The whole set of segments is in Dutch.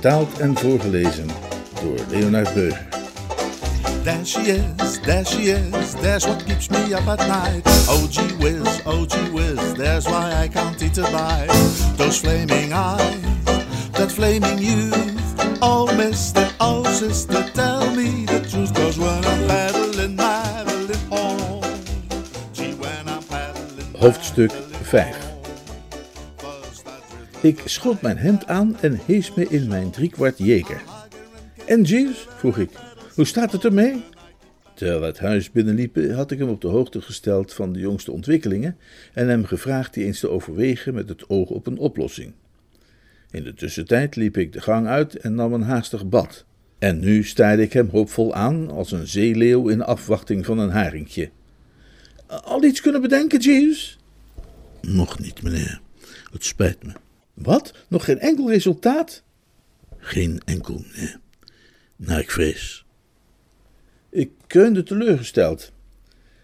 Vertaald en voorgelezen door Leonard Beuger. There she is, there she is, there's what keeps me up at night. Oh gee whiz, oh gee whiz, there's why I can't eat a bite. Those flaming eyes, that flaming youth. Oh mister, oh sister, tell me the truth. Cause when I'm paddling, paddling home. Gee, when I'm paddling, Hoofdstuk paddling 5 Ik schot mijn hemd aan en hees me in mijn driekwart jeger. En Jeeves? vroeg ik. Hoe staat het ermee? Terwijl we het huis binnenliepen, had ik hem op de hoogte gesteld van de jongste ontwikkelingen en hem gevraagd die eens te overwegen met het oog op een oplossing. In de tussentijd liep ik de gang uit en nam een haastig bad. En nu staarde ik hem hoopvol aan als een zeeleeuw in afwachting van een haringje. Al iets kunnen bedenken, Jeeves? Nog niet, meneer. Het spijt me. Wat? Nog geen enkel resultaat? Geen enkel, meneer. Naar ik vrees. Ik kreunde teleurgesteld.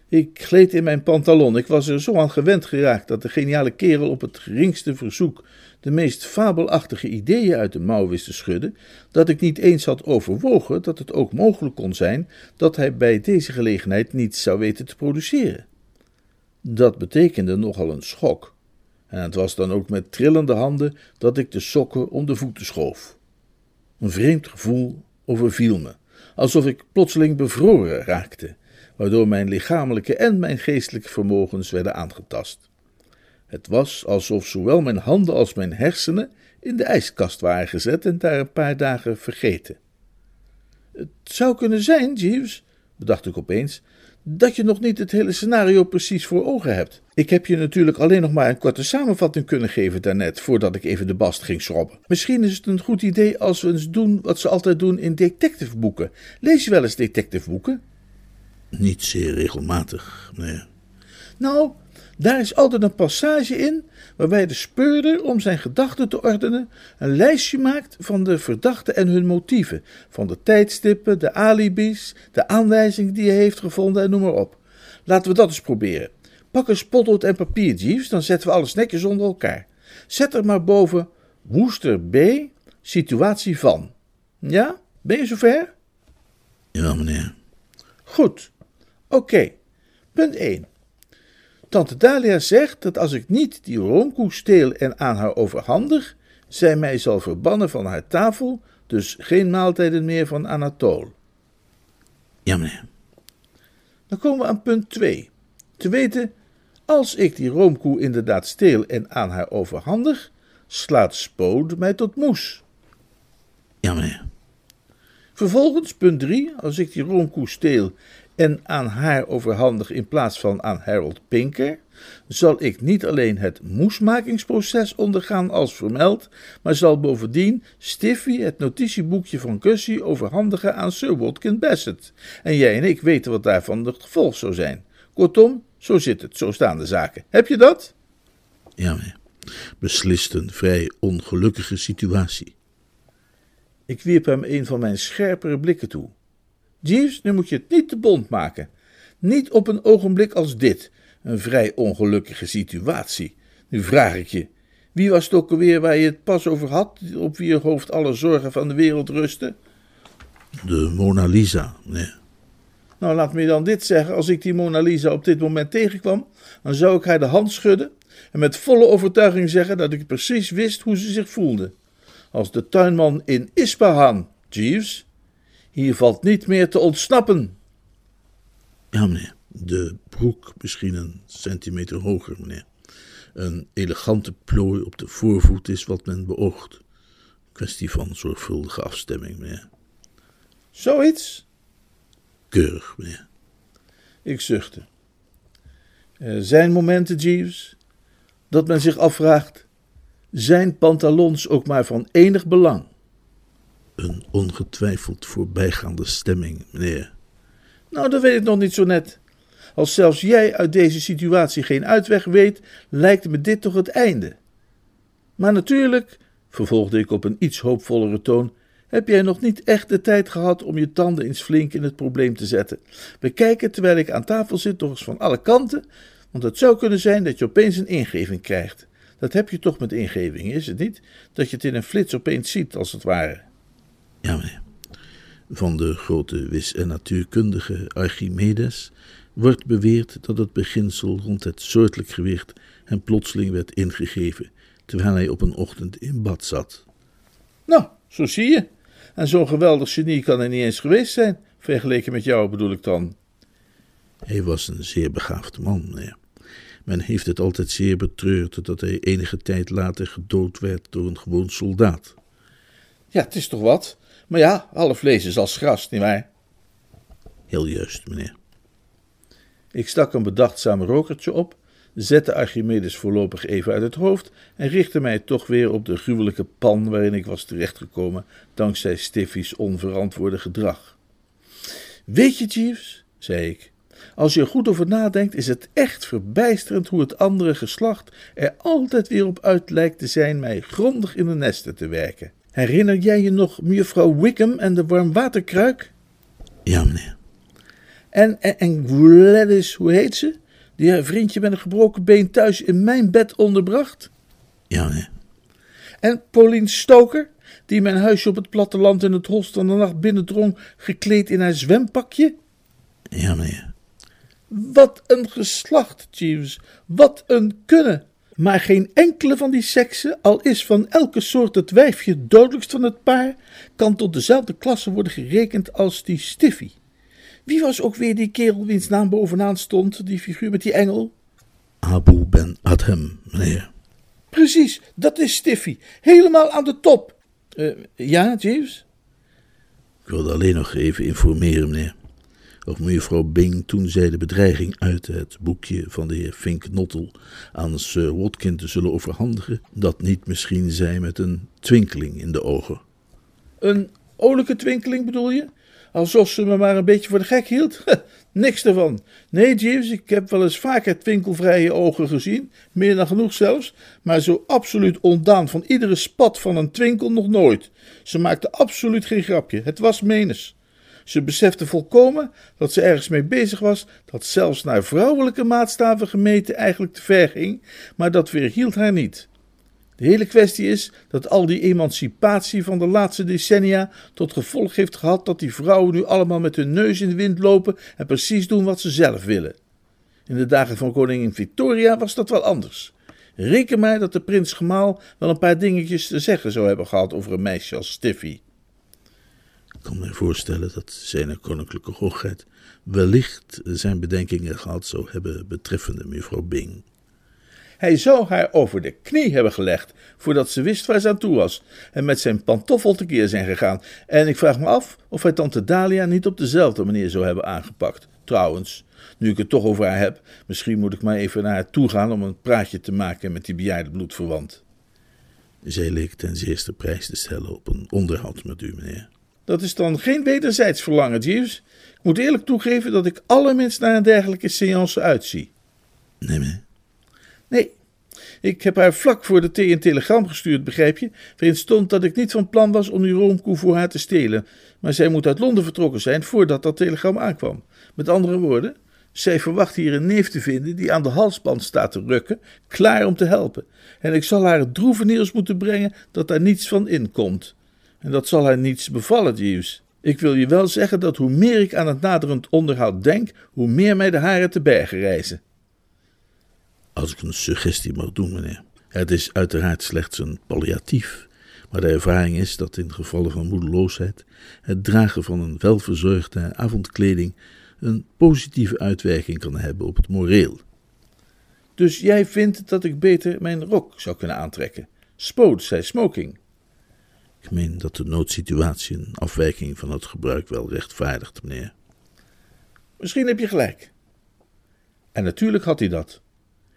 Ik gleed in mijn pantalon. Ik was er zo aan gewend geraakt dat de geniale kerel op het geringste verzoek de meest fabelachtige ideeën uit de mouw wist te schudden, dat ik niet eens had overwogen dat het ook mogelijk kon zijn dat hij bij deze gelegenheid niets zou weten te produceren. Dat betekende nogal een schok. En het was dan ook met trillende handen dat ik de sokken om de voeten schoof. Een vreemd gevoel overviel me, alsof ik plotseling bevroren raakte, waardoor mijn lichamelijke en mijn geestelijke vermogens werden aangetast. Het was alsof zowel mijn handen als mijn hersenen in de ijskast waren gezet en daar een paar dagen vergeten. Het zou kunnen zijn, Jeeves, bedacht ik opeens, dat je nog niet het hele scenario precies voor ogen hebt. Ik heb je natuurlijk alleen nog maar een korte samenvatting kunnen geven daarnet, voordat ik even de bast ging schrobben. Misschien is het een goed idee als we eens doen wat ze altijd doen in detectiveboeken. Lees je wel eens detectiveboeken? Niet zeer regelmatig, nee. Nou, daar is altijd een passage in waarbij de speurder, om zijn gedachten te ordenen, een lijstje maakt van de verdachten en hun motieven, van de tijdstippen, de alibis, de aanwijzingen die hij heeft gevonden en noem maar op. Laten we dat eens proberen. Pak een spotlood en papier, Jeeves, dan zetten we alles netjes onder elkaar. Zet er maar boven Woester B, situatie van. Ja, ben je zover? Ja, meneer. Goed. Oké. Punt 1. Tante Dalia zegt dat als ik niet die roomkoe steel en aan haar overhandig, zij mij zal verbannen van haar tafel, dus geen maaltijden meer van Anatole. Ja, meneer. Dan komen we aan punt 2. Te weten, als ik die roomkoe inderdaad steel en aan haar overhandig, slaat Spood mij tot moes. Ja, meneer. Vervolgens, punt 3, als ik die roomkoe steel en aan haar overhandig in plaats van aan Harold Pinker, zal ik niet alleen het moesmakingsproces ondergaan als vermeld, maar zal bovendien Stiffy het notitieboekje van Gussie overhandigen aan Sir Watkin Bassett. En jij en ik weten wat daarvan het gevolg zou zijn. Kortom, zo zit het, zo staan de zaken. Heb je dat? Ja, meneer. Beslist een vrij ongelukkige situatie. Ik wierp hem een van mijn scherpere blikken toe. Jeeves, nu moet je het niet te bond maken. Niet op een ogenblik als dit. Een vrij ongelukkige situatie. Nu vraag ik je, wie was het ook alweer waar je het pas over had, op wie je hoofd alle zorgen van de wereld rusten? De Mona Lisa, nee. Nou, laat me dan dit zeggen. Als ik die Mona Lisa op dit moment tegenkwam, dan zou ik haar de hand schudden en met volle overtuiging zeggen dat ik precies wist hoe ze zich voelde. Als de tuinman in Ispahan, Jeeves. Hier valt niet meer te ontsnappen. Ja, meneer. De broek misschien een centimeter hoger, meneer. Een elegante plooi op de voorvoet is wat men beoogt. Kwestie van zorgvuldige afstemming, meneer. Zoiets? Keurig, meneer. Ik zuchtte. Er zijn momenten, Jeeves, dat men zich afvraagt: Zijn pantalons ook maar van enig belang? Een ongetwijfeld voorbijgaande stemming, meneer. Nou, dat weet ik nog niet zo net. Als zelfs jij uit deze situatie geen uitweg weet, lijkt me dit toch het einde. Maar natuurlijk, vervolgde ik op een iets hoopvollere toon, heb jij nog niet echt de tijd gehad om je tanden eens flink in het probleem te zetten. Bekijk terwijl ik aan tafel zit toch eens van alle kanten, want het zou kunnen zijn dat je opeens een ingeving krijgt. Dat heb je toch met ingeving, is het niet? Dat je het in een flits opeens ziet, als het ware. Ja, meneer. Van de grote wis- en natuurkundige Archimedes wordt beweerd dat het beginsel rond het soortelijk gewicht hem plotseling werd ingegeven, terwijl hij op een ochtend in bad zat. Nou, zo zie je. En zo'n geweldig genie kan hij niet eens geweest zijn, vergeleken met jou bedoel ik dan. Hij was een zeer begaafd man, meneer. Men heeft het altijd zeer betreurd dat hij enige tijd later gedood werd door een gewoon soldaat. Ja, het is toch wat? Maar ja, alle vlees is als gras, nietwaar? Heel juist, meneer. Ik stak een bedachtzaam rokertje op, zette Archimedes voorlopig even uit het hoofd en richtte mij toch weer op de gruwelijke pan waarin ik was terechtgekomen dankzij Stiffy's onverantwoorde gedrag. Weet je, Jeeves, zei ik, als je er goed over nadenkt, is het echt verbijsterend hoe het andere geslacht er altijd weer op uit lijkt te zijn mij grondig in de nesten te werken. Herinner jij je nog mevrouw Wickham en de warmwaterkruik? Ja, meneer. En, en, en Gladys, hoe heet ze? Die haar vriendje met een gebroken been thuis in mijn bed onderbracht? Ja, meneer. En Pauline Stoker, die mijn huisje op het platteland in het holst van de nacht binnendrong, gekleed in haar zwempakje? Ja, meneer. Wat een geslacht, Jeeves. Wat een kunne. Maar geen enkele van die seksen, al is van elke soort het wijfje dodelijkst van het paar, kan tot dezelfde klasse worden gerekend als die Stiffy. Wie was ook weer die kerel wiens naam bovenaan stond, die figuur met die engel? Abu Ben Adhem, meneer. Precies, dat is Stiffy. Helemaal aan de top. Uh, ja, Jeeves? Ik wilde alleen nog even informeren, meneer. Of mevrouw Bing toen zij de bedreiging uit het boekje van de heer Fink Nottel aan Sir Watkin te zullen overhandigen, dat niet misschien zij met een twinkeling in de ogen. Een olijke twinkeling bedoel je? Alsof ze me maar een beetje voor de gek hield? Niks ervan. Nee, Jeeves, ik heb wel eens vaker twinkelvrije ogen gezien, meer dan genoeg zelfs, maar zo absoluut ontdaan van iedere spat van een twinkel nog nooit. Ze maakte absoluut geen grapje, het was menes. Ze besefte volkomen dat ze ergens mee bezig was dat zelfs naar vrouwelijke maatstaven gemeten eigenlijk te ver ging, maar dat weerhield haar niet. De hele kwestie is dat al die emancipatie van de laatste decennia tot gevolg heeft gehad dat die vrouwen nu allemaal met hun neus in de wind lopen en precies doen wat ze zelf willen. In de dagen van koningin Victoria was dat wel anders. Reken maar dat de prins Gemaal wel een paar dingetjes te zeggen zou hebben gehad over een meisje als Stiffy. Ik kan me voorstellen dat zijn koninklijke hoogheid wellicht zijn bedenkingen gehad zou hebben betreffende mevrouw Bing. Hij zou haar over de knie hebben gelegd voordat ze wist waar ze aan toe was en met zijn pantoffel tekeer zijn gegaan. En ik vraag me af of hij tante Dalia niet op dezelfde manier zou hebben aangepakt. Trouwens, nu ik het toch over haar heb, misschien moet ik maar even naar haar toe gaan om een praatje te maken met die bejaarde bloedverwant. Zij leek ten zeerste prijs te stellen op een onderhoud met u, meneer. Dat is dan geen wederzijds verlangen, Jeeves. Ik moet eerlijk toegeven dat ik allerminst naar een dergelijke seance uitzie. Nee, meneer. Nee, ik heb haar vlak voor de thee een telegram gestuurd, begrijp je, waarin stond dat ik niet van plan was om die roomkoe voor haar te stelen, maar zij moet uit Londen vertrokken zijn voordat dat telegram aankwam. Met andere woorden, zij verwacht hier een neef te vinden die aan de halsband staat te rukken, klaar om te helpen. En ik zal haar het droeve nieuws moeten brengen dat daar niets van inkomt. En dat zal haar niets bevallen, Jeeves. Ik wil je wel zeggen dat hoe meer ik aan het naderend onderhoud denk, hoe meer mij de haren te bergen reizen. Als ik een suggestie mag doen, meneer. Het is uiteraard slechts een palliatief, maar de ervaring is dat in gevallen van moedeloosheid het dragen van een welverzorgde avondkleding een positieve uitwerking kan hebben op het moreel. Dus jij vindt dat ik beter mijn rok zou kunnen aantrekken? Spoot zei smoking. Meen dat de noodsituatie een afwijking van het gebruik wel rechtvaardigt, meneer. Misschien heb je gelijk. En natuurlijk had hij dat.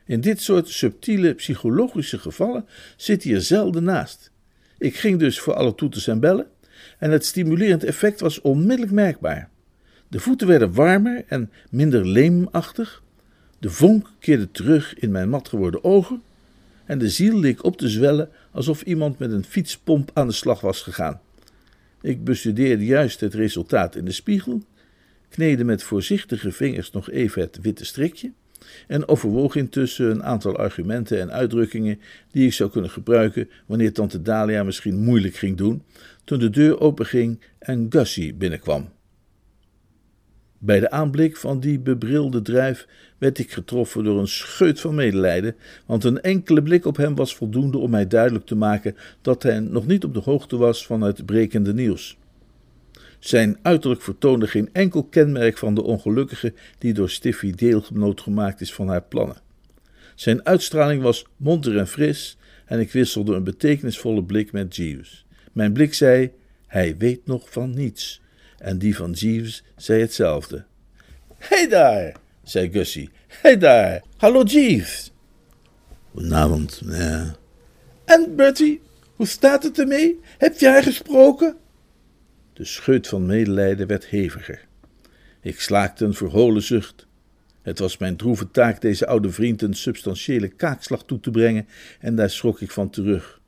In dit soort subtiele psychologische gevallen zit hij er zelden naast. Ik ging dus voor alle toeters en bellen en het stimulerend effect was onmiddellijk merkbaar. De voeten werden warmer en minder leemachtig. De vonk keerde terug in mijn mat geworden ogen en de ziel leek op te zwellen alsof iemand met een fietspomp aan de slag was gegaan. Ik bestudeerde juist het resultaat in de spiegel, kneedde met voorzichtige vingers nog even het witte strikje en overwoog intussen een aantal argumenten en uitdrukkingen die ik zou kunnen gebruiken wanneer tante Dalia misschien moeilijk ging doen, toen de deur openging en Gussie binnenkwam. Bij de aanblik van die bebrilde druif werd ik getroffen door een scheut van medelijden, want een enkele blik op hem was voldoende om mij duidelijk te maken dat hij nog niet op de hoogte was van het brekende nieuws. Zijn uiterlijk vertoonde geen enkel kenmerk van de ongelukkige die door Stiffy deelgenoot gemaakt is van haar plannen. Zijn uitstraling was monter en fris en ik wisselde een betekenisvolle blik met Jeeves. Mijn blik zei: Hij weet nog van niets. En die van Jeeves zei hetzelfde. Hey daar, zei Gussie. Hey daar. Hallo Jeeves. Goedenavond, meneer. En Bertie, hoe staat het ermee? Heb je gesproken? De scheut van medelijden werd heviger. Ik slaakte een verholen zucht. Het was mijn droeve taak deze oude vriend een substantiële kaakslag toe te brengen en daar schrok ik van terug.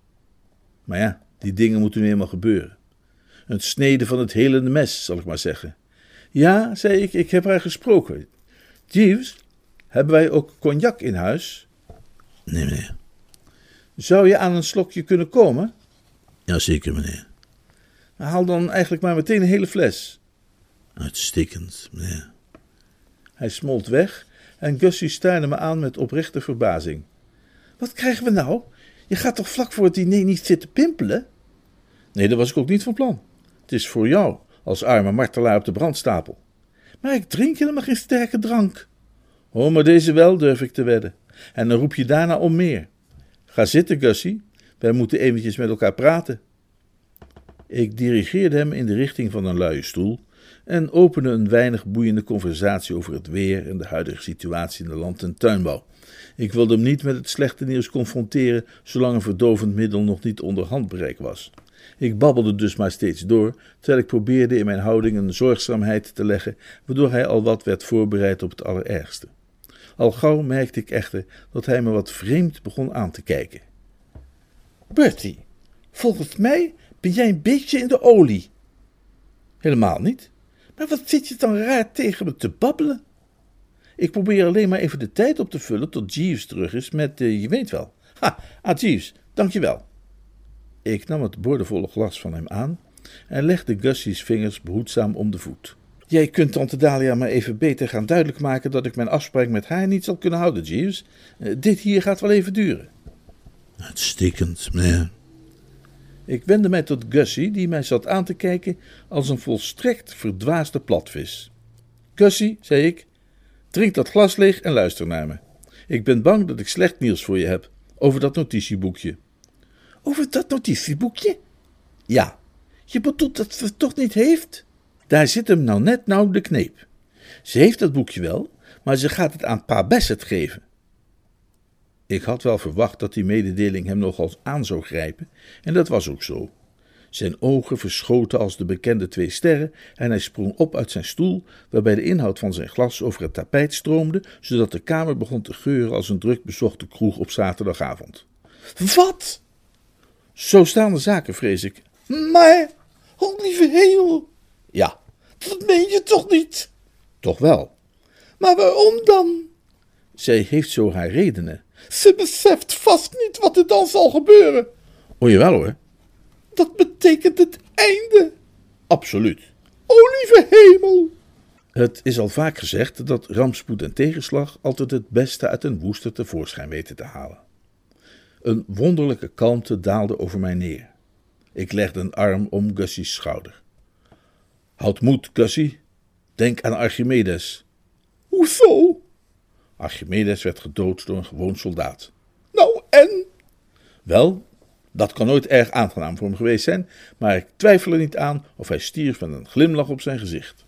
Maar ja, die dingen moeten nu eenmaal gebeuren. Een snede van het helende mes, zal ik maar zeggen. Ja, zei ik, ik heb haar gesproken. Jeeves, hebben wij ook cognac in huis? Nee, meneer. Zou je aan een slokje kunnen komen? Jazeker, meneer. Haal dan eigenlijk maar meteen een hele fles. Uitstekend, meneer. Hij smolt weg en Gussie staarde me aan met oprechte verbazing. Wat krijgen we nou? Je gaat toch vlak voor het diner niet zitten pimpelen? Nee, dat was ik ook niet van plan. Het is voor jou, als arme martelaar op de brandstapel. Maar ik drink helemaal geen sterke drank. Oh, maar deze wel, durf ik te wedden. En dan roep je daarna om meer. Ga zitten, Gussie. Wij moeten eventjes met elkaar praten. Ik dirigeerde hem in de richting van een luie stoel en opende een weinig boeiende conversatie over het weer en de huidige situatie in de land- en tuinbouw. Ik wilde hem niet met het slechte nieuws confronteren, zolang een verdovend middel nog niet onder handbereik was. Ik babbelde dus maar steeds door, terwijl ik probeerde in mijn houding een zorgzaamheid te leggen, waardoor hij al wat werd voorbereid op het allerergste. Al gauw merkte ik echter dat hij me wat vreemd begon aan te kijken. Bertie, volgens mij ben jij een beetje in de olie. Helemaal niet. Maar wat zit je dan raar tegen me te babbelen? Ik probeer alleen maar even de tijd op te vullen tot Jeeves terug is met, uh, je weet wel. Ha, ah Jeeves, dankjewel. Ik nam het boordevolle glas van hem aan en legde Gussie's vingers behoedzaam om de voet. Jij kunt tante Dalia maar even beter gaan duidelijk maken dat ik mijn afspraak met haar niet zal kunnen houden, Jeeves. Uh, dit hier gaat wel even duren. Uitstekend, meneer. Ik wendde mij tot Gussie, die mij zat aan te kijken als een volstrekt verdwaasde platvis. Gussie, zei ik, drink dat glas leeg en luister naar me. Ik ben bang dat ik slecht nieuws voor je heb over dat notitieboekje. Over dat notitieboekje? Ja. Je bedoelt dat ze het toch niet heeft? Daar zit hem nou net nou de kneep. Ze heeft dat boekje wel, maar ze gaat het aan pa Bassett geven. Ik had wel verwacht dat die mededeling hem nogal aan zou grijpen, en dat was ook zo. Zijn ogen verschoten als de bekende twee sterren en hij sprong op uit zijn stoel, waarbij de inhoud van zijn glas over het tapijt stroomde, zodat de kamer begon te geuren als een druk bezochte kroeg op zaterdagavond. Wat? Zo staan de zaken, vrees ik. Maar, oh lieve hemel. Ja. Dat meen je toch niet? Toch wel. Maar waarom dan? Zij heeft zo haar redenen. Ze beseft vast niet wat er dan zal gebeuren. O jawel hoor. Dat betekent het einde. Absoluut. O lieve hemel. Het is al vaak gezegd dat rampspoed en tegenslag altijd het beste uit een woester tevoorschijn weten te halen. Een wonderlijke kalmte daalde over mij neer. Ik legde een arm om Gussie's schouder. Houd moed, Gussie. Denk aan Archimedes. Hoezo? Archimedes werd gedood door een gewoon soldaat. Nou en? Wel, dat kan nooit erg aangenaam voor hem geweest zijn, maar ik twijfel er niet aan of hij stierf met een glimlach op zijn gezicht.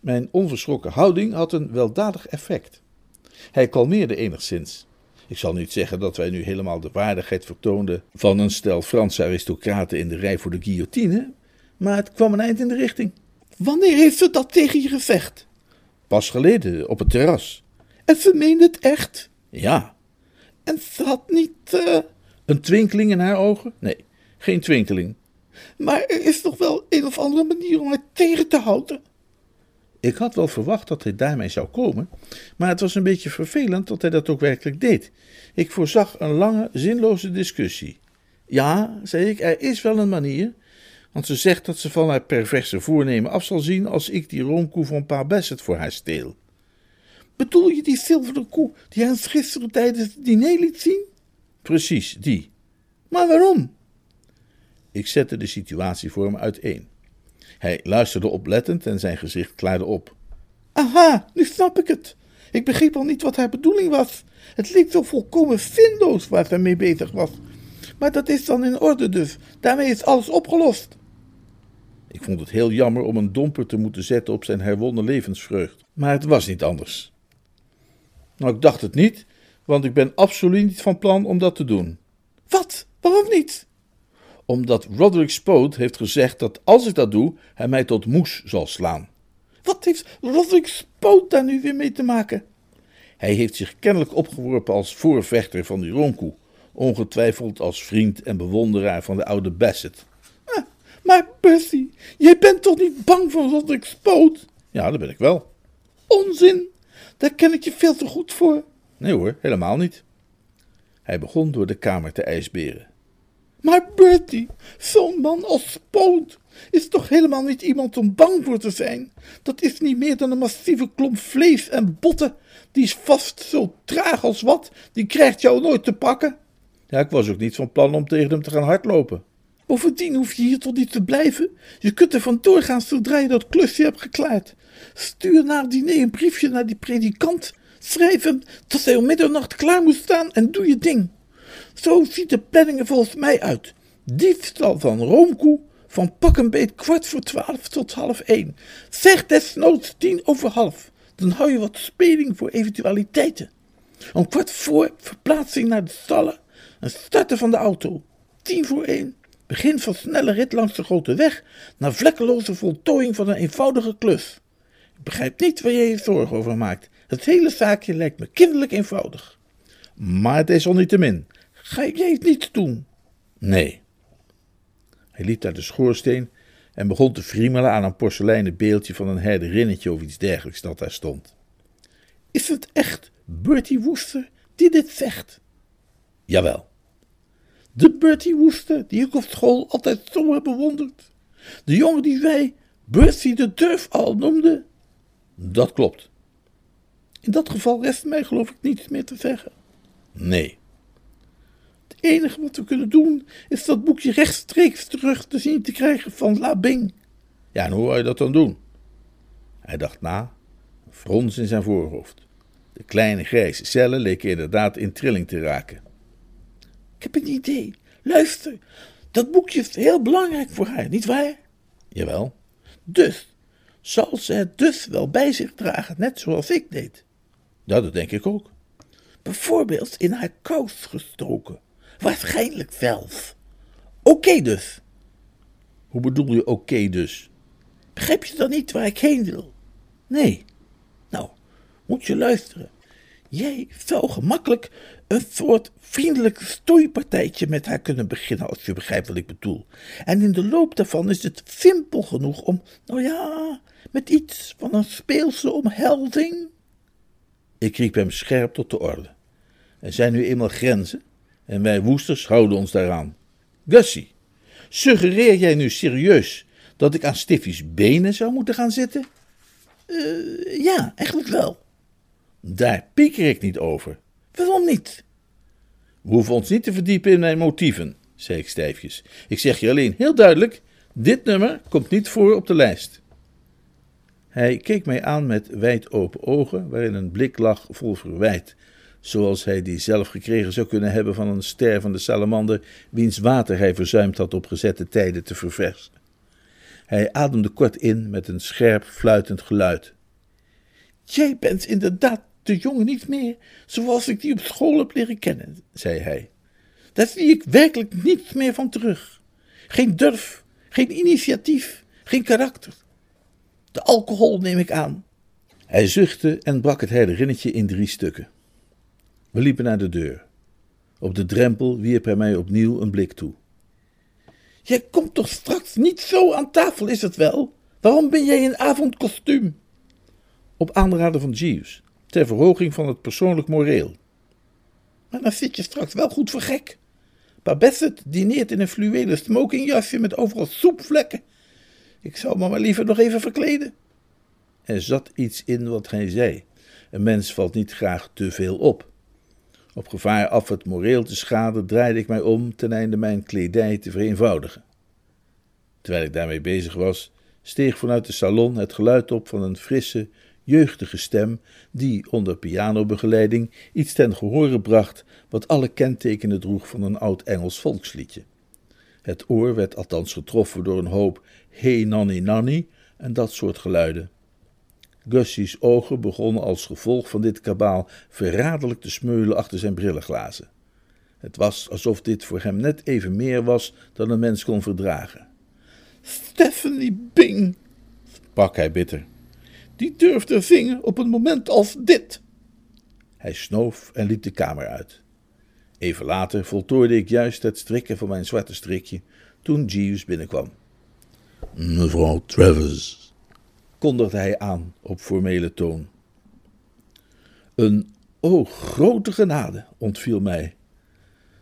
Mijn onverschrokken houding had een weldadig effect. Hij kalmeerde enigszins. Ik zal niet zeggen dat wij nu helemaal de waardigheid vertoonden van een stel Franse aristocraten in de rij voor de guillotine, maar het kwam een eind in de richting. Wanneer heeft ze dat tegen je gezegd? Pas geleden, op het terras. En ze meende het echt? Ja. En ze had niet. Uh... Een twinkeling in haar ogen? Nee, geen twinkeling. Maar er is toch wel een of andere manier om haar tegen te houden? Ik had wel verwacht dat hij daarmee zou komen, maar het was een beetje vervelend dat hij dat ook werkelijk deed. Ik voorzag een lange, zinloze discussie. Ja, zei ik, er is wel een manier, want ze zegt dat ze van haar perverse voornemen af zal zien als ik die roomkoe van Pa Bassett voor haar steel. Bedoel je die zilveren koe die hij gisteren tijdens het diner liet zien? Precies, die. Maar waarom? Ik zette de situatie voor hem uiteen. Hij luisterde oplettend en zijn gezicht klaarde op. Aha, nu snap ik het. Ik begreep al niet wat haar bedoeling was. Het leek zo volkomen zinloos waar ze mee bezig was. Maar dat is dan in orde dus. Daarmee is alles opgelost. Ik vond het heel jammer om een domper te moeten zetten op zijn herwonnen levensvreugd. Maar het was niet anders. Nou, ik dacht het niet, want ik ben absoluut niet van plan om dat te doen. Wat? Waarom niet? Omdat Roderick Spoot heeft gezegd dat als ik dat doe, hij mij tot moes zal slaan. Wat heeft Roderick Spoot daar nu weer mee te maken? Hij heeft zich kennelijk opgeworpen als voorvechter van die roomkoe, ongetwijfeld als vriend en bewonderaar van de oude Bassett. Ah, maar Percy, jij bent toch niet bang voor Roderick Spoot? Ja, dat ben ik wel. Onzin, daar ken ik je veel te goed voor. Nee hoor, helemaal niet. Hij begon door de kamer te ijsberen. Maar Bertie, zo'n man als Spoot is toch helemaal niet iemand om bang voor te zijn? Dat is niet meer dan een massieve klomp vlees en botten. Die is vast zo traag als wat, die krijgt jou nooit te pakken. Ja, ik was ook niet van plan om tegen hem te gaan hardlopen. Bovendien hoef je hier toch niet te blijven? Je kunt er vandoor gaan zodra je dat klusje hebt geklaard. Stuur na het diner een briefje naar die predikant. Schrijf hem dat hij om middernacht klaar moet staan en doe je ding. Zo ziet de planning er volgens mij uit. Diefstal van roomkoe van pak een beet kwart voor twaalf tot half één. Zeg desnoods tien over half. Dan hou je wat speling voor eventualiteiten. Om kwart voor verplaatsing naar de stallen en starten van de auto. Tien voor één. Begin van snelle rit langs de grote weg naar vlekkeloze voltooiing van een eenvoudige klus. Ik begrijp niet waar je je zorgen over maakt. Het hele zaakje lijkt me kinderlijk eenvoudig. Maar het is min. Ga jij het niet doen? Nee. Hij liep naar de schoorsteen en begon te friemelen aan een porseleinen beeldje van een herderinnetje of iets dergelijks dat daar stond. Is het echt Bertie Woester die dit zegt? Jawel. De Bertie Woester die ik op school altijd zo heb bewonderd. De jongen die wij Bertie de Durf al noemden. Dat klopt. In dat geval rest mij geloof ik niets meer te zeggen. Nee. Enige wat we kunnen doen is dat boekje rechtstreeks terug te zien te krijgen van La Bing. Ja, en hoe wil je dat dan doen? Hij dacht na, frons in zijn voorhoofd. De kleine grijze cellen leken inderdaad in trilling te raken. Ik heb een idee. Luister, dat boekje is heel belangrijk voor haar, niet waar? Jawel. Dus, zal ze het dus wel bij zich dragen, net zoals ik deed? Dat denk ik ook. Bijvoorbeeld in haar kous gestoken. Waarschijnlijk zelf. Oké dus. Hoe bedoel je oké dus? Begrijp je dan niet waar ik heen wil? Nee. Nou, moet je luisteren. Jij zou gemakkelijk een soort vriendelijk stoeipartijtje met haar kunnen beginnen, als je begrijpt wat ik bedoel. En in de loop daarvan is het simpel genoeg om, nou ja, met iets van een speelse omhelzing. Ik riep hem scherp tot de orde. Er zijn nu eenmaal grenzen en wij woesters houden ons daaraan. Gussie, suggereer jij nu serieus dat ik aan Stiffy's benen zou moeten gaan zitten? Uh, ja, eigenlijk wel. Daar pieker ik niet over. Waarom niet? We hoeven ons niet te verdiepen in mijn motieven, zei ik stijfjes. Ik zeg je alleen heel duidelijk: dit nummer komt niet voor op de lijst. Hij keek mij aan met wijd open ogen, waarin een blik lag vol verwijt, zoals hij die zelf gekregen zou kunnen hebben van een stervende salamander, wiens water hij verzuimd had op gezette tijden te verversen. Hij ademde kort in met een scherp fluitend geluid. Jij bent inderdaad de jongen niet meer zoals ik die op school heb leren kennen, zei hij. Daar zie ik werkelijk niets meer van terug. Geen durf, geen initiatief, geen karakter. De alcohol neem ik aan. Hij zuchtte en brak het herderinnetje in drie stukken. We liepen naar de deur. Op de drempel wierp hij mij opnieuw een blik toe. Jij komt toch straks niet zo aan tafel, is het wel? Waarom ben jij in avondkostuum? Op aanraden van Jeeves, ter verhoging van het persoonlijk moreel. Maar dan zit je straks wel goed voor gek. Pa Bassett dineert in een fluwelen smokingjasje met overal soepvlekken. Ik zou me maar liever nog even verkleden. Er zat iets in wat hij zei. Een mens valt niet graag te veel op. Op gevaar af het moreel te schaden, draaide ik mij om ten einde mijn kledij te vereenvoudigen. Terwijl ik daarmee bezig was, steeg vanuit de salon het geluid op van een frisse, jeugdige stem, die onder pianobegeleiding iets ten gehore bracht wat alle kentekenen droeg van een oud Engels volksliedje. Het oor werd althans getroffen door een hoop hey nanny nanny en dat soort geluiden. Gussie's ogen begonnen als gevolg van dit kabaal verraderlijk te smeulen achter zijn brillenglazen. Het was alsof dit voor hem net even meer was dan een mens kon verdragen. Stephanie Bing, sprak hij bitter. Die durfde zingen op een moment als dit. Hij snoof en liep de kamer uit. Even later voltooide ik juist het strikken van mijn zwarte strikje toen Jeeves binnenkwam. Mevrouw Travers, kondigde hij aan op formele toon. Een o grote genade ontviel mij.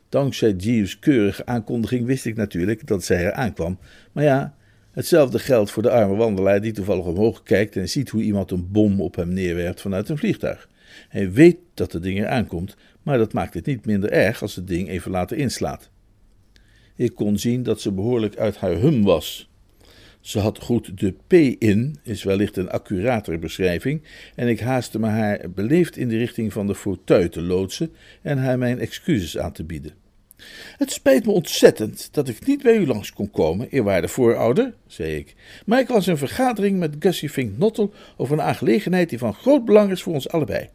Dankzij Jeeves' keurige aankondiging wist ik natuurlijk dat zij er aankwam. Maar ja, hetzelfde geldt voor de arme wandelaar die toevallig omhoog kijkt en ziet hoe iemand een bom op hem neerwerpt vanuit een vliegtuig. Hij weet dat het ding er aankomt, maar dat maakt het niet minder erg als het ding even later inslaat. Ik kon zien dat ze behoorlijk uit haar hum was. Ze had goed de P in, is wellicht een accuratere beschrijving, en ik haastte me haar beleefd in de richting van de fauteuil te loodsen en haar mijn excuses aan te bieden. Het spijt me ontzettend dat ik niet bij u langs kon komen, eerwaarde voorouder, zei ik, maar ik was in vergadering met Gussie Fink Nottel over een aangelegenheid die van groot belang is voor ons allebei.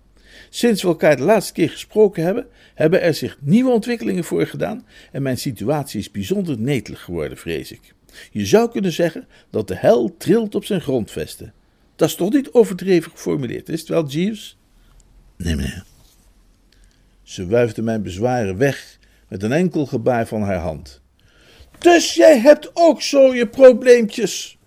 Sinds we elkaar de laatste keer gesproken hebben, hebben er zich nieuwe ontwikkelingen voorgedaan en mijn situatie is bijzonder netelig geworden, vrees ik. Je zou kunnen zeggen dat de hel trilt op zijn grondvesten. Dat is toch niet overdreven geformuleerd, is het wel, Jeeves? nee meneer. Ze wuifde mijn bezwaren weg met een enkel gebaar van haar hand. Dus jij hebt ook zo je probleempjes.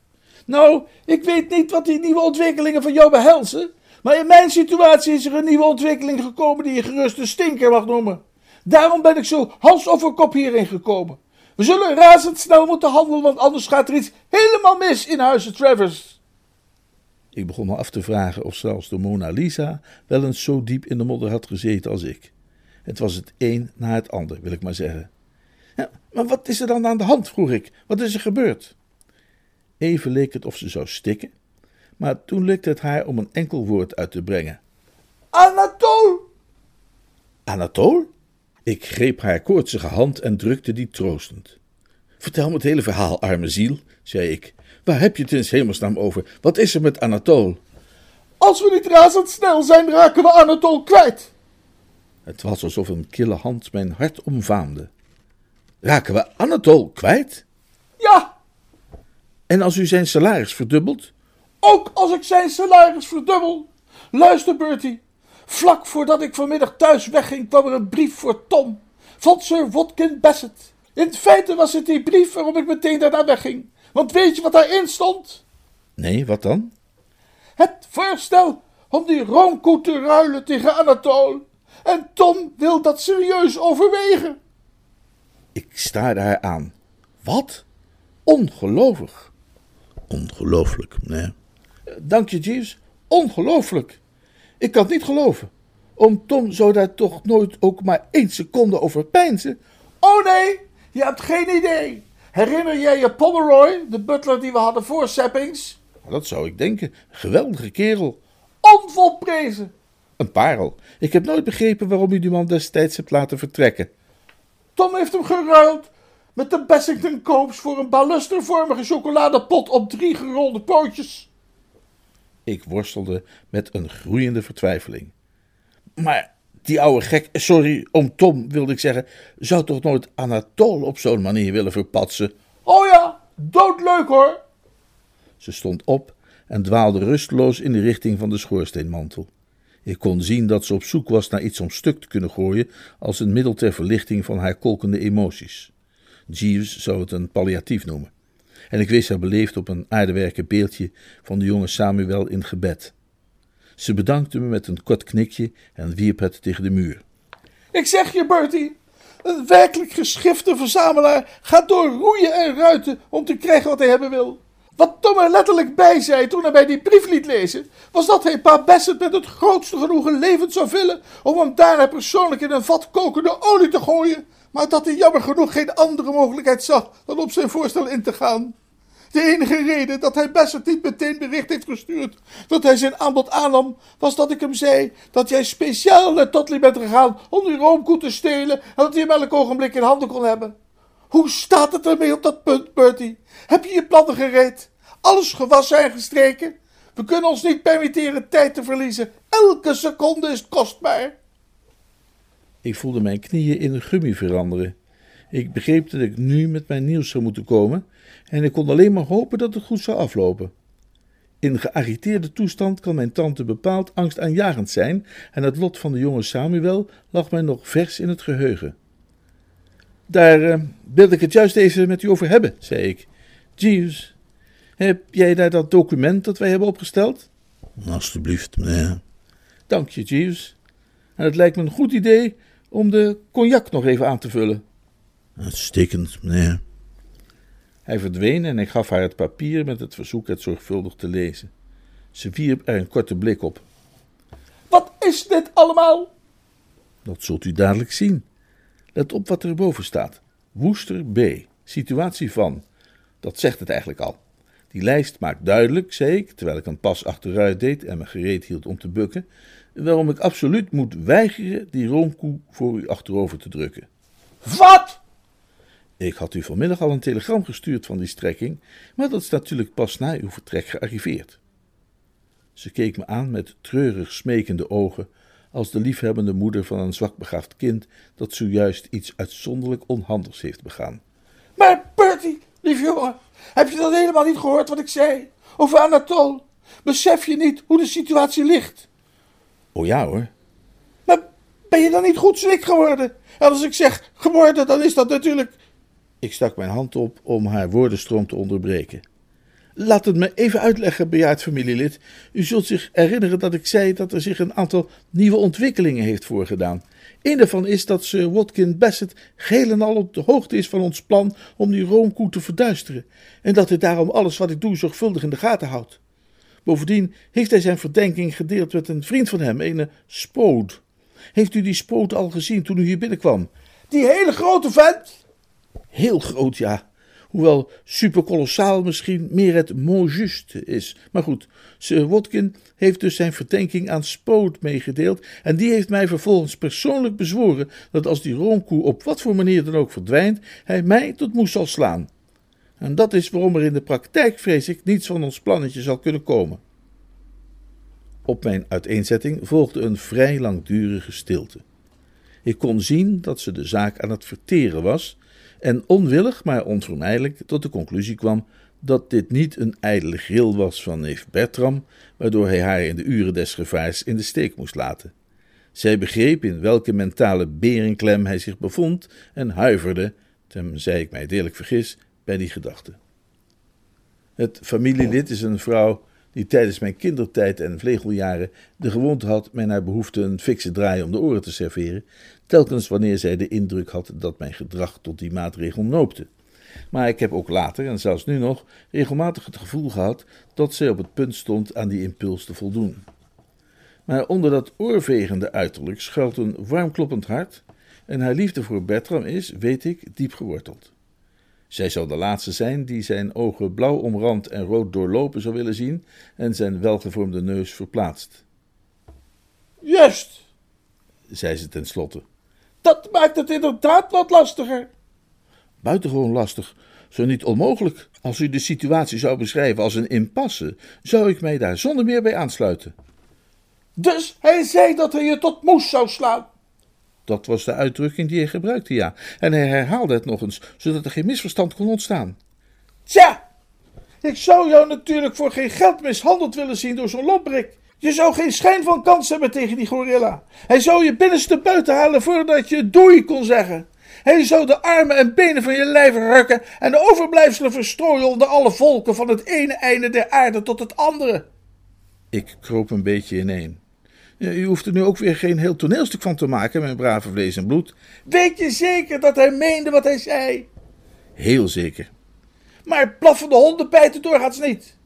Nou, ik weet niet wat die nieuwe ontwikkelingen van jou behelzen, maar in mijn situatie is er een nieuwe ontwikkeling gekomen die je gerust een stinker mag noemen. Daarom ben ik zo hals over kop hierin gekomen. We zullen razendsnel moeten handelen, want anders gaat er iets helemaal mis in huizen Travers. Ik begon me af te vragen of zelfs de Mona Lisa wel eens zo diep in de modder had gezeten als ik. Het was het een na het ander, wil ik maar zeggen. Ja, maar wat is er dan aan de hand, vroeg ik. Wat is er gebeurd? Even leek het of ze zou stikken, maar toen lukte het haar om een enkel woord uit te brengen. Anatol! Anatol? Ik greep haar koortsige hand en drukte die troostend. Vertel me het hele verhaal, arme ziel, zei ik. Waar heb je het in hemelsnaam over? Wat is er met Anatol? Als we niet razendsnel zijn, raken we Anatol kwijt. Het was alsof een kille hand mijn hart omvaamde. Raken we Anatol kwijt? Ja, En als u zijn salaris verdubbelt? ook als ik zijn salaris verdubbel. Luister, Bertie. Vlak voordat ik vanmiddag thuis wegging, kwam er een brief voor Tom. Van Sir Watkin Bassett. In feite was het die brief waarom ik meteen daarna wegging. Want weet je wat daarin stond? Nee, wat dan? Het voorstel om die roomkoe te ruilen tegen Anatole. En Tom wil dat serieus overwegen. Ik staarde haar aan. Wat? Ongelooflijk. Ongelooflijk, meneer. Dank je, Jeeves. Ongelooflijk. Ik kan het niet geloven. Oom Tom zou daar toch nooit ook maar één seconde over peinzen. Oh nee, je hebt geen idee. Herinner jij je Pomeroy, de butler die we hadden voor Seppings? Dat zou ik denken. Geweldige kerel. Onvolprezen. Een parel. Ik heb nooit begrepen waarom u die man destijds hebt laten vertrekken. Tom heeft hem geruild met de Bessington Copes voor een balustervormige chocoladepot op drie gerolde pootjes. Ik worstelde met een groeiende vertwijfeling. Maar die oude gek, sorry, om Tom wilde ik zeggen, zou toch nooit Anatol op zo'n manier willen verpatsen? Oh ja, doodleuk hoor. Ze stond op en dwaalde rusteloos in de richting van de schoorsteenmantel. Ik kon zien dat ze op zoek was naar iets om stuk te kunnen gooien als een middel ter verlichting van haar kolkende emoties. Jeeves zou het een palliatief noemen. En ik wees haar beleefd op een aardewerken beeldje van de jonge Samuel in gebed. Ze bedankte me met een kort knikje en wierp het tegen de muur. Ik zeg je, Bertie, een werkelijk geschifte verzamelaar gaat door roeien en ruiten om te krijgen wat hij hebben wil. Wat Tom er letterlijk bij zei toen hij mij die brief liet lezen, was dat hij pa Bassett met het grootste genoegen levend zou vullen om hem daarna persoonlijk in een vat kokende olie te gooien, maar dat hij jammer genoeg geen andere mogelijkheid zag dan op zijn voorstel in te gaan. De enige reden dat hij Bassett niet meteen bericht heeft gestuurd dat hij zijn aanbod aannam, was dat ik hem zei dat jij speciaal naar Totley bent gegaan om die roomkoe te stelen en dat hij hem elk ogenblik in handen kon hebben. Hoe staat het ermee op dat punt, Bertie? Heb je je plannen gereed? Alles gewassen en gestreken? We kunnen ons niet permitteren tijd te verliezen. Elke seconde is kostbaar. Ik voelde mijn knieën in een gummi veranderen. Ik begreep dat ik nu met mijn nieuws zou moeten komen en ik kon alleen maar hopen dat het goed zou aflopen. In geagiteerde toestand kan mijn tante bepaald angstaanjagend zijn en het lot van de jonge Samuel lag mij nog vers in het geheugen. Daar uh, wilde ik het juist even met u over hebben, zei ik. Jeeves, heb jij daar dat document dat wij hebben opgesteld? Alsjeblieft, meneer. Dank je, Jeeves. En het lijkt me een goed idee om de cognac nog even aan te vullen. Uitstekend, meneer. Hij verdween en ik gaf haar het papier met het verzoek het zorgvuldig te lezen. Ze wierp er een korte blik op. Wat is dit allemaal? Dat zult u dadelijk zien. Let op wat er erboven staat. Woester B. Situatie van. Dat zegt het eigenlijk al. Die lijst maakt duidelijk, zei ik, terwijl ik een pas achteruit deed en me gereed hield om te bukken, waarom ik absoluut moet weigeren die roomkoe voor u achterover te drukken. Wat? Ik had u vanmiddag al een telegram gestuurd van die strekking, maar dat is natuurlijk pas na uw vertrek gearriveerd. Ze keek me aan met treurig smekende ogen, als de liefhebbende moeder van een zwakbegaafd kind dat zojuist iets uitzonderlijk onhandigs heeft begaan. Maar Bertie, lief jongen, heb je dat helemaal niet gehoord wat ik zei? Over Anatol? Besef je niet hoe de situatie ligt? Oh ja hoor. Maar ben je dan niet goed schrik geworden? En als ik zeg geworden, dan is dat natuurlijk... Ik stak mijn hand op om haar woordenstroom te onderbreken. Laat het me even uitleggen, bejaard familielid. U zult zich herinneren dat ik zei dat er zich een aantal nieuwe ontwikkelingen heeft voorgedaan. Een daarvan is dat Sir Watkin Bassett geheel en al op de hoogte is van ons plan om die roomkoe te verduisteren, en dat hij daarom alles wat ik doe zorgvuldig in de gaten houdt. Bovendien heeft hij zijn verdenking gedeeld met een vriend van hem, een Spood. Heeft u die Spood al gezien toen u hier binnenkwam? Die hele grote vent? Heel groot, ja. Hoewel superkolossaal misschien meer het mot juste is. Maar goed, Sir Watkin heeft dus zijn verdenking aan Spoot meegedeeld. En die heeft mij vervolgens persoonlijk bezworen dat als die roomkoe op wat voor manier dan ook verdwijnt, hij mij tot moes zal slaan. En dat is waarom er in de praktijk, vrees ik, niets van ons plannetje zal kunnen komen. Op mijn uiteenzetting volgde een vrij langdurige stilte. Ik kon zien dat ze de zaak aan het verteren was en onwillig, maar onvermijdelijk tot de conclusie kwam dat dit niet een ijdele gril was van neef Bertram, waardoor hij haar in de uren des gevaars in de steek moest laten. Zij begreep in welke mentale berenklem hij zich bevond en huiverde, tenzij ik mij deerlijk vergis, bij die gedachte. Het familielid is een vrouw die tijdens mijn kindertijd en vlegeljaren de gewoonte had mij naar behoefte een fikse draai om de oren te serveren, telkens wanneer zij de indruk had dat mijn gedrag tot die maatregel noopte. Maar ik heb ook later, en zelfs nu nog, regelmatig het gevoel gehad dat zij op het punt stond aan die impuls te voldoen. Maar onder dat oorvegende uiterlijk schuilt een warmkloppend hart, en haar liefde voor Bertram is, weet ik, diep geworteld. Zij zou de laatste zijn die zijn ogen blauw omrand en rood doorlopen zou willen zien en zijn welgevormde neus verplaatst. Juist, zei ze tenslotte. Dat maakt het inderdaad wat lastiger. Buitengewoon lastig, zo niet onmogelijk. Als u de situatie zou beschrijven als een impasse, zou ik mij daar zonder meer bij aansluiten. Dus hij zei dat hij je tot moes zou slaan. Dat was de uitdrukking die hij gebruikte, ja. En hij herhaalde het nog eens, zodat er geen misverstand kon ontstaan. Tja, ik zou jou natuurlijk voor geen geld mishandeld willen zien door zo'n lomprik. Je zou geen schijn van kans hebben tegen die gorilla. Hij zou je binnenste buiten halen voordat je doei kon zeggen. Hij zou de armen en benen van je lijf rukken en de overblijfselen verstrooien onder alle volken van het ene einde der aarde tot het andere. Ik kroop een beetje ineen. U hoeft er nu ook weer geen heel toneelstuk van te maken, mijn brave vlees en bloed. Weet je zeker dat hij meende wat hij zei? Heel zeker. Maar blaffende honden bijten doorgaans niet.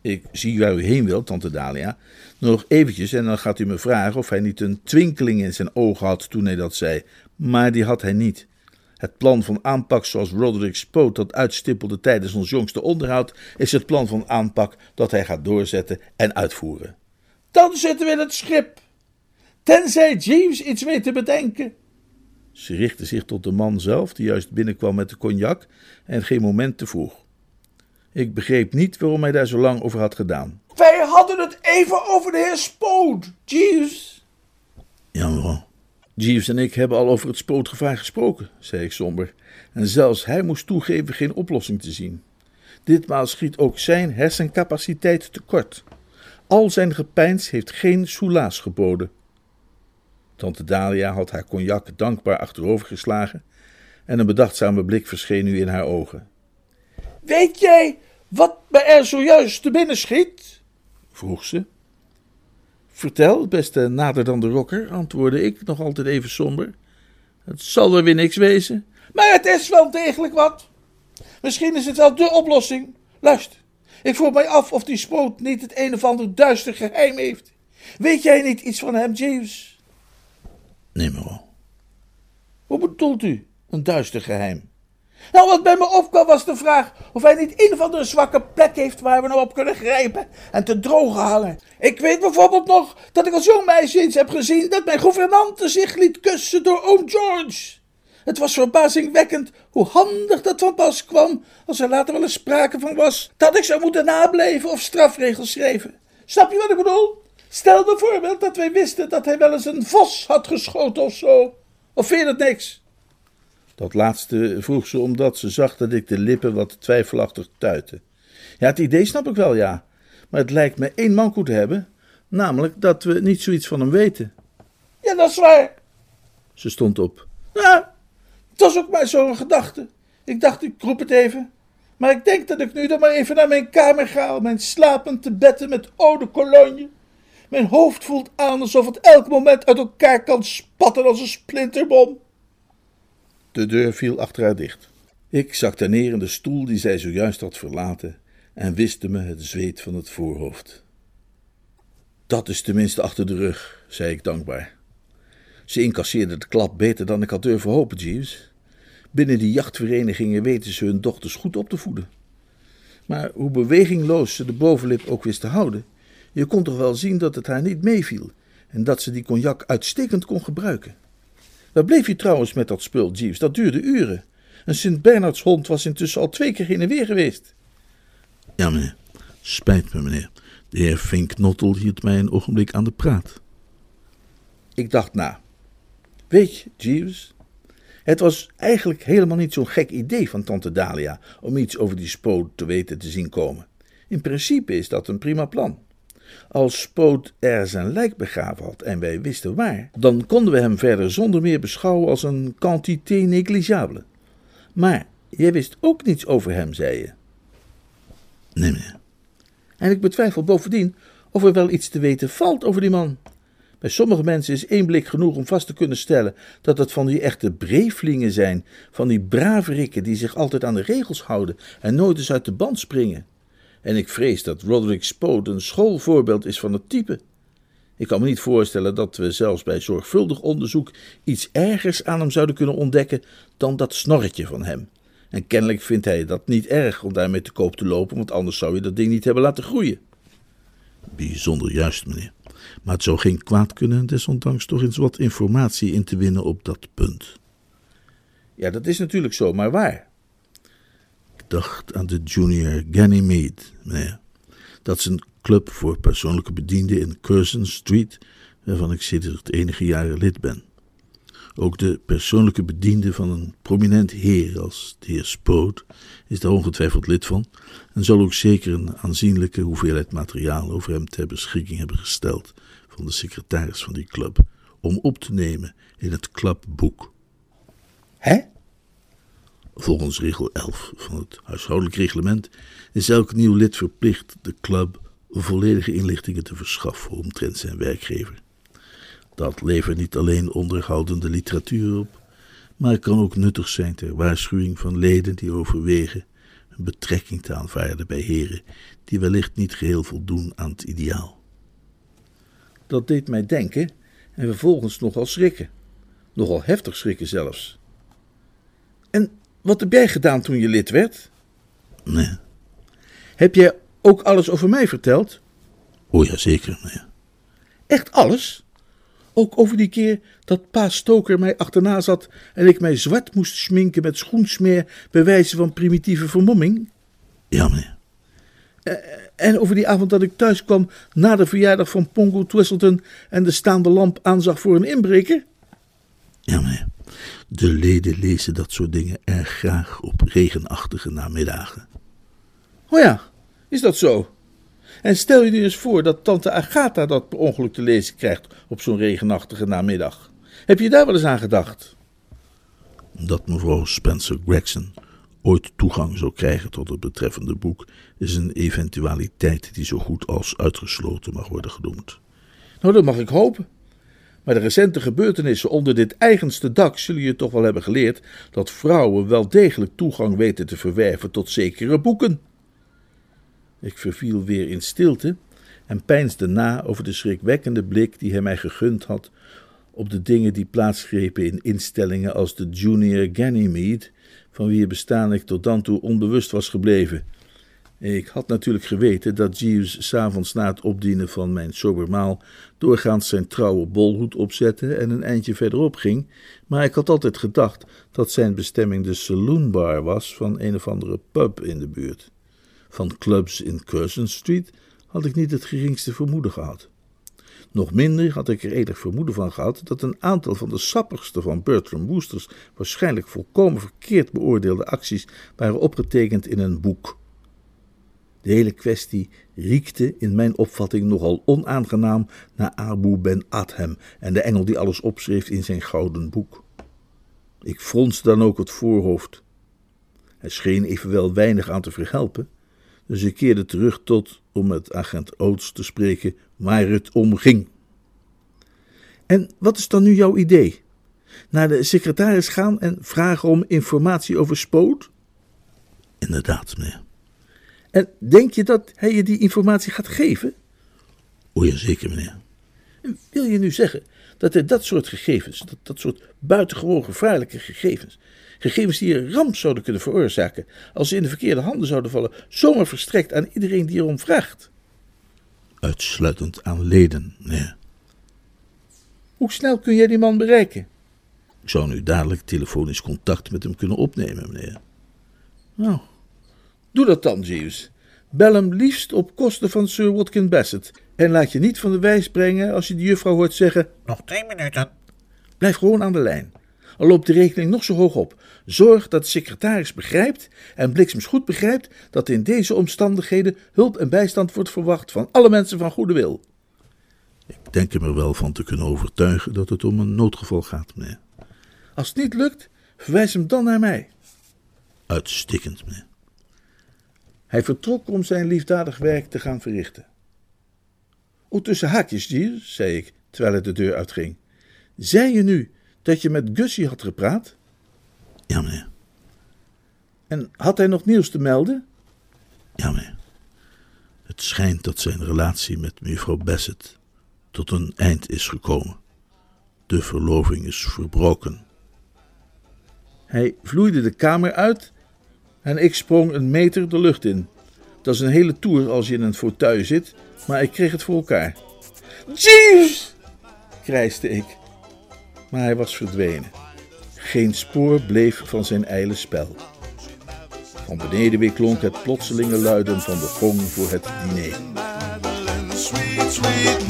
Ik zie waar u heen wilt, tante Dalia. Nog eventjes en dan gaat u me vragen of hij niet een twinkeling in zijn ogen had toen hij dat zei. Maar die had hij niet. Het plan van aanpak zoals Roderick Spoot dat uitstippelde tijdens ons jongste onderhoud, is het plan van aanpak dat hij gaat doorzetten en uitvoeren. Dan zitten we in het schip. Tenzij Jeeves iets weet te bedenken. Ze richtte zich tot de man zelf, die juist binnenkwam met de cognac en geen moment te vroeg. Ik begreep niet waarom hij daar zo lang over had gedaan. Wij hadden het even over de heer Spoot, Jeeves. Ja, mevrouw. Jeeves en ik hebben al over het spootgevaar gesproken, zei ik somber. En zelfs hij moest toegeven geen oplossing te zien. Ditmaal schiet ook zijn hersencapaciteit tekort. Al zijn gepeins heeft geen soelaas geboden. Tante Dalia had haar cognac dankbaar achterover geslagen en een bedachtzame blik verscheen nu in haar ogen. Weet jij wat me er zojuist te binnen schiet? vroeg ze. Vertel, beste nader dan de rokker, antwoordde ik, nog altijd even somber. Het zal er weer niks wezen. Maar het is wel degelijk wat. Misschien is het wel de oplossing. Luister, ik vroeg mij af of die spoot niet het een of ander duister geheim heeft. Weet jij niet iets van hem, James? Nee, mevrouw. Hoe bedoelt u, een duister geheim? Nou, wat bij me opkwam was de vraag of hij niet een of andere zwakke plek heeft waar we nou op kunnen grijpen en te drogen hangen. Ik weet bijvoorbeeld nog dat ik als jong meisje eens heb gezien dat mijn gouvernante zich liet kussen door oom George. Het was verbazingwekkend hoe handig dat van pas kwam als er later wel eens sprake van was dat ik zou moeten nableven of strafregels schrijven. Snap je wat ik bedoel? Stel bijvoorbeeld dat wij wisten dat hij wel eens een vos had geschoten of zo. Of vind je dat niks? Dat laatste vroeg ze omdat ze zag dat ik de lippen wat twijfelachtig tuitte. Ja, het idee snap ik wel, ja. Maar het lijkt me één manko te hebben, namelijk dat we niet zoiets van hem weten. Ja, dat is waar. Ze stond op. Ja, het was ook maar zo'n gedachte. Ik dacht, ik roep het even. Maar ik denk dat ik nu dan maar even naar mijn kamer ga mijn slapend te met eau de cologne. Mijn hoofd voelt aan alsof het elk moment uit elkaar kan spatten als een splinterbom. De deur viel achter haar dicht. Ik zakte neer in de stoel die zij zojuist had verlaten en wiste me het zweet van het voorhoofd. Dat is tenminste achter de rug, zei ik dankbaar. Ze incasseerde de klap beter dan ik had durven hopen, Jeeves. Binnen die jachtverenigingen weten ze hun dochters goed op te voeden. Maar hoe bewegingloos ze de bovenlip ook wist te houden, je kon toch wel zien dat het haar niet meeviel en dat ze die cognac uitstekend kon gebruiken. Waar bleef je trouwens met dat spul, Jeeves? Dat duurde uren. Een Sint-Bernards hond was intussen al twee keer heen en weer geweest. Ja, meneer. Spijt me, meneer. De heer Finknottel hield mij een ogenblik aan de praat. Ik dacht na. Weet je, Jeeves, het was eigenlijk helemaal niet zo'n gek idee van tante Dalia om iets over die spoot te weten te zien komen. In principe is dat een prima plan. Als Spoot er zijn lijk begraven had en wij wisten waar, dan konden we hem verder zonder meer beschouwen als een quantité négligeable. Maar jij wist ook niets over hem, zei je. Nee. En ik betwijfel bovendien of er wel iets te weten valt over die man. Bij sommige mensen is één blik genoeg om vast te kunnen stellen dat het van die echte breeflingen zijn, van die braverikken die zich altijd aan de regels houden en nooit eens uit de band springen. En ik vrees dat Roderick Spoot een schoolvoorbeeld is van het type. Ik kan me niet voorstellen dat we zelfs bij zorgvuldig onderzoek iets ergers aan hem zouden kunnen ontdekken dan dat snorretje van hem. En kennelijk vindt hij dat niet erg om daarmee te koop te lopen, want anders zou je dat ding niet hebben laten groeien. Bijzonder juist, meneer. Maar het zou geen kwaad kunnen desondanks toch eens wat informatie in te winnen op dat punt. Ja, dat is natuurlijk zo, maar waar? Ik dacht aan de junior Ganymede, meneer. Dat is een club voor persoonlijke bedienden in Curzon Street, waarvan ik sinds enige jaren lid ben. Ook de persoonlijke bediende van een prominent heer als de heer Spoot is daar ongetwijfeld lid van en zal ook zeker een aanzienlijke hoeveelheid materiaal over hem ter beschikking hebben gesteld van de secretaris van die club om op te nemen in het clubboek. Hè? Volgens regel 11 van het huishoudelijk reglement is elk nieuw lid verplicht de club volledige inlichtingen te verschaffen omtrent zijn werkgever. Dat levert niet alleen onderhoudende literatuur op, maar kan ook nuttig zijn ter waarschuwing van leden die overwegen een betrekking te aanvaarden bij heren die wellicht niet geheel voldoen aan het ideaal. Dat deed mij denken en vervolgens nogal schrikken. Nogal heftig schrikken zelfs. En wat heb jij gedaan toen je lid werd? Nee, Heb jij ook alles over mij verteld? oh ja, zeker, nee. Echt alles? Ook over die keer dat pa Stoker mij achterna zat en ik mij zwart moest schminken met schoensmeer bij wijze van primitieve vermomming? Ja, meneer. En over die avond dat ik thuis kwam na de verjaardag van Pongo Twistleton en de staande lamp aanzag voor een inbreker? Ja, meneer. De leden lezen dat soort dingen erg graag op regenachtige namiddagen. Oh ja, is dat zo? En stel je nu eens voor dat tante Agatha dat per ongeluk te lezen krijgt op zo'n regenachtige namiddag. Heb je daar wel eens aan gedacht? Dat mevrouw Spencer Gregson ooit toegang zou krijgen tot het betreffende boek is een eventualiteit die zo goed als uitgesloten mag worden genoemd. Nou, dat mag ik hopen. Maar de recente gebeurtenissen onder dit eigenste dak zullen je toch wel hebben geleerd dat vrouwen wel degelijk toegang weten te verwerven tot zekere boeken. Ik verviel weer in stilte en peinsde na over de schrikwekkende blik die hij mij gegund had op de dingen die plaatsgrepen in instellingen als de Junior Ganymede, van wie bestaan ik tot dan toe onbewust was gebleven. Ik had natuurlijk geweten dat Jeeves s'avonds na het opdienen van mijn sobermaal doorgaans zijn trouwe bolhoed opzette en een eindje verderop ging, maar ik had altijd gedacht dat zijn bestemming de saloonbar was van een of andere pub in de buurt. Van clubs in Curzon Street had ik niet het geringste vermoeden gehad. Nog minder had ik er enig vermoeden van gehad dat een aantal van de sappigste van Bertram Woosters waarschijnlijk volkomen verkeerd beoordeelde acties waren opgetekend in een boek. De hele kwestie riekte in mijn opvatting nogal onaangenaam naar Abu Ben Adhem en de engel die alles opschreef in zijn gouden boek. Ik fronste dan ook het voorhoofd. Hij scheen evenwel weinig aan te verhelpen, dus ik keerde terug tot, om met agent Oates te spreken, waar het om ging. En wat is dan nu jouw idee? Naar de secretaris gaan en vragen om informatie over Spoot? Inderdaad, meneer. En denk je dat hij je die informatie gaat geven? O ja, zeker, meneer. En wil je nu zeggen dat hij dat soort gegevens, dat, dat soort buitengewoon gevaarlijke gegevens, gegevens die een ramp zouden kunnen veroorzaken als ze in de verkeerde handen zouden vallen, zomaar verstrekt aan iedereen die erom vraagt? Uitsluitend aan leden, meneer. Hoe snel kun jij die man bereiken? Ik zou nu dadelijk telefonisch contact met hem kunnen opnemen, meneer. Nou, doe dat dan, Jeeves. Bel hem liefst op kosten van Sir Watkin Bassett. En laat je niet van de wijs brengen als je de juffrouw hoort zeggen: Nog twee minuten. Blijf gewoon aan de lijn. Al loopt de rekening nog zo hoog op. Zorg dat de secretaris begrijpt en bliksems goed begrijpt dat in deze omstandigheden hulp en bijstand wordt verwacht van alle mensen van goede wil. Ik denk hem er wel van te kunnen overtuigen dat het om een noodgeval gaat, meneer. Als het niet lukt, verwijs hem dan naar mij. Uitstekend, meneer. Hij vertrok om zijn liefdadig werk te gaan verrichten. O, tussen haakjes, Jeeves, zei ik, terwijl hij de deur uitging. Zei je nu dat je met Gussie had gepraat? Ja, meneer. En had hij nog nieuws te melden? Ja, meneer. Het schijnt dat zijn relatie met mevrouw Bassett tot een eind is gekomen. De verloving is verbroken. Hij vloeide de kamer uit en ik sprong een meter de lucht in. Dat is een hele tour als je in een fauteuil zit, maar ik kreeg het voor elkaar. Jeeves! krijste ik. Maar hij was verdwenen. Geen spoor bleef van zijn ijle spel. Van beneden weer klonk het plotselinge luiden van de gong voor het diner. Sweet, sweet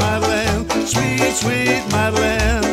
sweet, sweet.